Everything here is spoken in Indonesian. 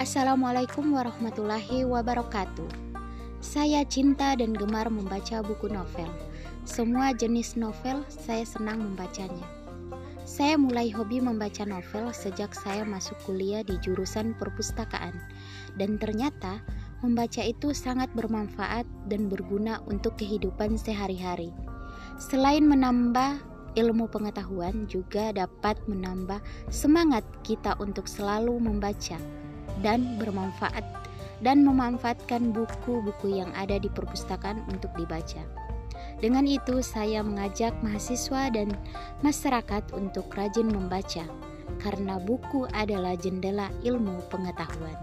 Assalamualaikum warahmatullahi wabarakatuh. Saya cinta dan gemar membaca buku novel. Semua jenis novel saya senang membacanya. Saya mulai hobi membaca novel sejak saya masuk kuliah di jurusan perpustakaan, dan ternyata membaca itu sangat bermanfaat dan berguna untuk kehidupan sehari-hari. Selain menambah ilmu pengetahuan, juga dapat menambah semangat kita untuk selalu membaca dan bermanfaat dan memanfaatkan buku-buku yang ada di perpustakaan untuk dibaca. Dengan itu, saya mengajak mahasiswa dan masyarakat untuk rajin membaca, karena buku adalah jendela ilmu pengetahuan.